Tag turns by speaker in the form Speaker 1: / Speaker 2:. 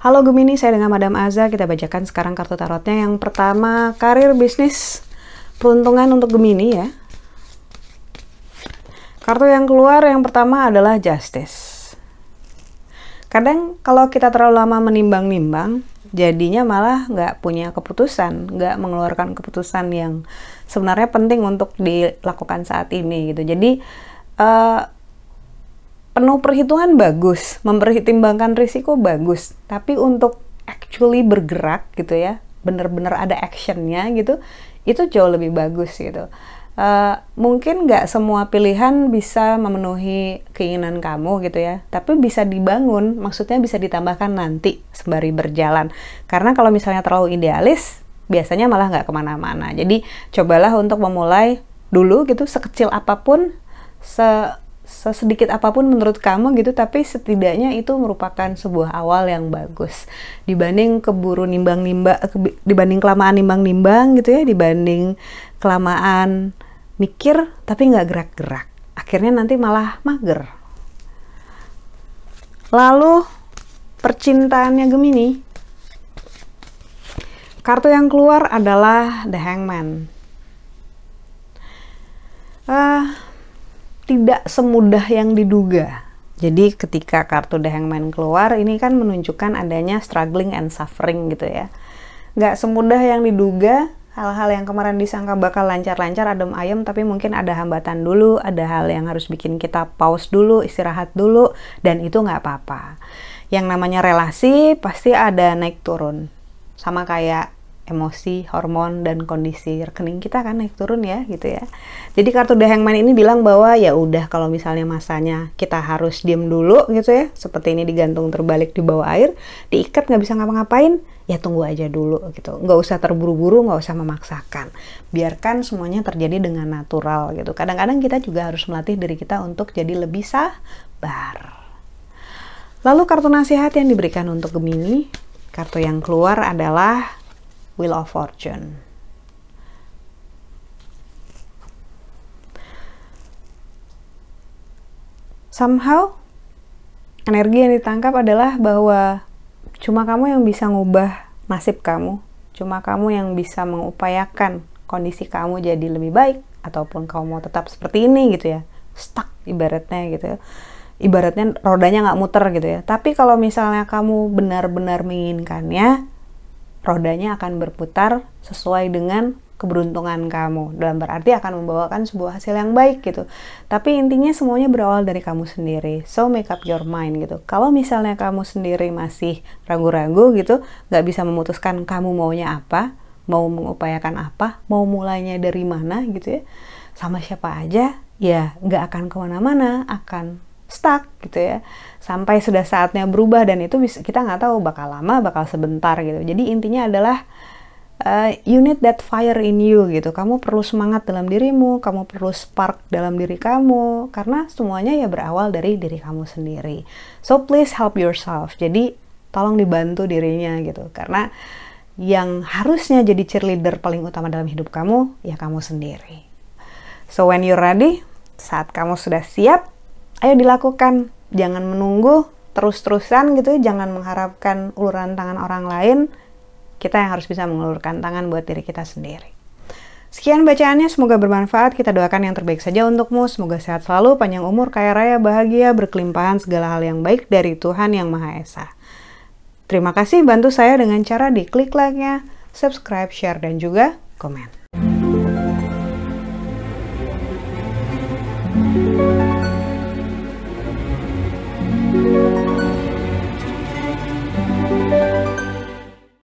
Speaker 1: Halo Gemini, saya dengan Madam Aza. Kita bacakan sekarang kartu tarotnya. Yang pertama, karir, bisnis, peruntungan untuk Gemini ya. Kartu yang keluar yang pertama adalah Justice. Kadang kalau kita terlalu lama menimbang-nimbang, jadinya malah nggak punya keputusan, nggak mengeluarkan keputusan yang sebenarnya penting untuk dilakukan saat ini gitu. Jadi uh, penuh perhitungan bagus, mempertimbangkan risiko bagus, tapi untuk actually bergerak gitu ya, bener-bener ada actionnya gitu, itu jauh lebih bagus gitu. Uh, mungkin nggak semua pilihan bisa memenuhi keinginan kamu gitu ya, tapi bisa dibangun, maksudnya bisa ditambahkan nanti sembari berjalan. Karena kalau misalnya terlalu idealis, biasanya malah nggak ke mana-mana. Jadi cobalah untuk memulai dulu gitu, sekecil apa pun, se sesedikit apa pun menurut kamu gitu tapi setidaknya itu merupakan sebuah awal yang bagus dibanding keburu nimbang-nimbang dibanding kelamaan nimbang-nimbang gitu ya dibanding kelamaan mikir tapi nggak gerak-gerak akhirnya nanti malah mager lalu percintaannya Gemini kartu yang keluar adalah The Hangman uh, tidak semudah yang diduga. Jadi ketika kartu The Hangman keluar, ini kan menunjukkan adanya struggling and suffering gitu ya. Nggak semudah yang diduga, hal-hal yang kemarin disangka bakal lancar-lancar, adem ayem, tapi mungkin ada hambatan dulu, ada hal yang harus bikin kita pause dulu, istirahat dulu, dan itu nggak apa-apa. Yang namanya relasi pasti ada naik turun. Sama kayak emosi, hormon dan kondisi rekening kita kan naik turun ya gitu ya. Jadi kartu The Hangman ini bilang bahwa ya udah kalau misalnya masanya kita harus diem dulu gitu ya, seperti ini digantung terbalik di bawah air, diikat nggak bisa ngapa-ngapain, ya tunggu aja dulu gitu. Nggak usah terburu-buru, nggak usah memaksakan. Biarkan semuanya terjadi dengan natural gitu. Kadang-kadang kita juga harus melatih diri kita untuk jadi lebih sabar. Lalu kartu nasihat yang diberikan untuk Gemini, kartu yang keluar adalah Wheel of Fortune. Somehow, energi yang ditangkap adalah bahwa cuma kamu yang bisa ngubah nasib kamu, cuma kamu yang bisa mengupayakan kondisi kamu jadi lebih baik, ataupun kamu mau tetap seperti ini gitu ya, stuck ibaratnya gitu ya ibaratnya rodanya nggak muter gitu ya. Tapi kalau misalnya kamu benar-benar menginginkannya, rodanya akan berputar sesuai dengan keberuntungan kamu. Dalam berarti akan membawakan sebuah hasil yang baik gitu. Tapi intinya semuanya berawal dari kamu sendiri. So make up your mind gitu. Kalau misalnya kamu sendiri masih ragu-ragu gitu nggak bisa memutuskan kamu maunya apa mau mengupayakan apa mau mulainya dari mana gitu ya sama siapa aja ya nggak akan ke mana-mana akan stuck gitu ya. Sampai sudah saatnya berubah dan itu bisa, kita nggak tahu bakal lama bakal sebentar gitu. Jadi intinya adalah uh, you need that fire in you gitu. Kamu perlu semangat dalam dirimu kamu perlu spark dalam diri kamu karena semuanya ya berawal dari diri kamu sendiri. So please help yourself. Jadi tolong dibantu dirinya gitu. Karena yang harusnya jadi cheerleader paling utama dalam hidup kamu ya kamu sendiri. So when you're ready saat kamu sudah siap ayo dilakukan jangan menunggu terus-terusan gitu jangan mengharapkan uluran tangan orang lain kita yang harus bisa mengulurkan tangan buat diri kita sendiri Sekian bacaannya, semoga bermanfaat. Kita doakan yang terbaik saja untukmu. Semoga sehat selalu, panjang umur, kaya raya, bahagia, berkelimpahan segala hal yang baik dari Tuhan Yang Maha Esa. Terima kasih bantu saya dengan cara di klik like-nya, subscribe, share, dan juga komen.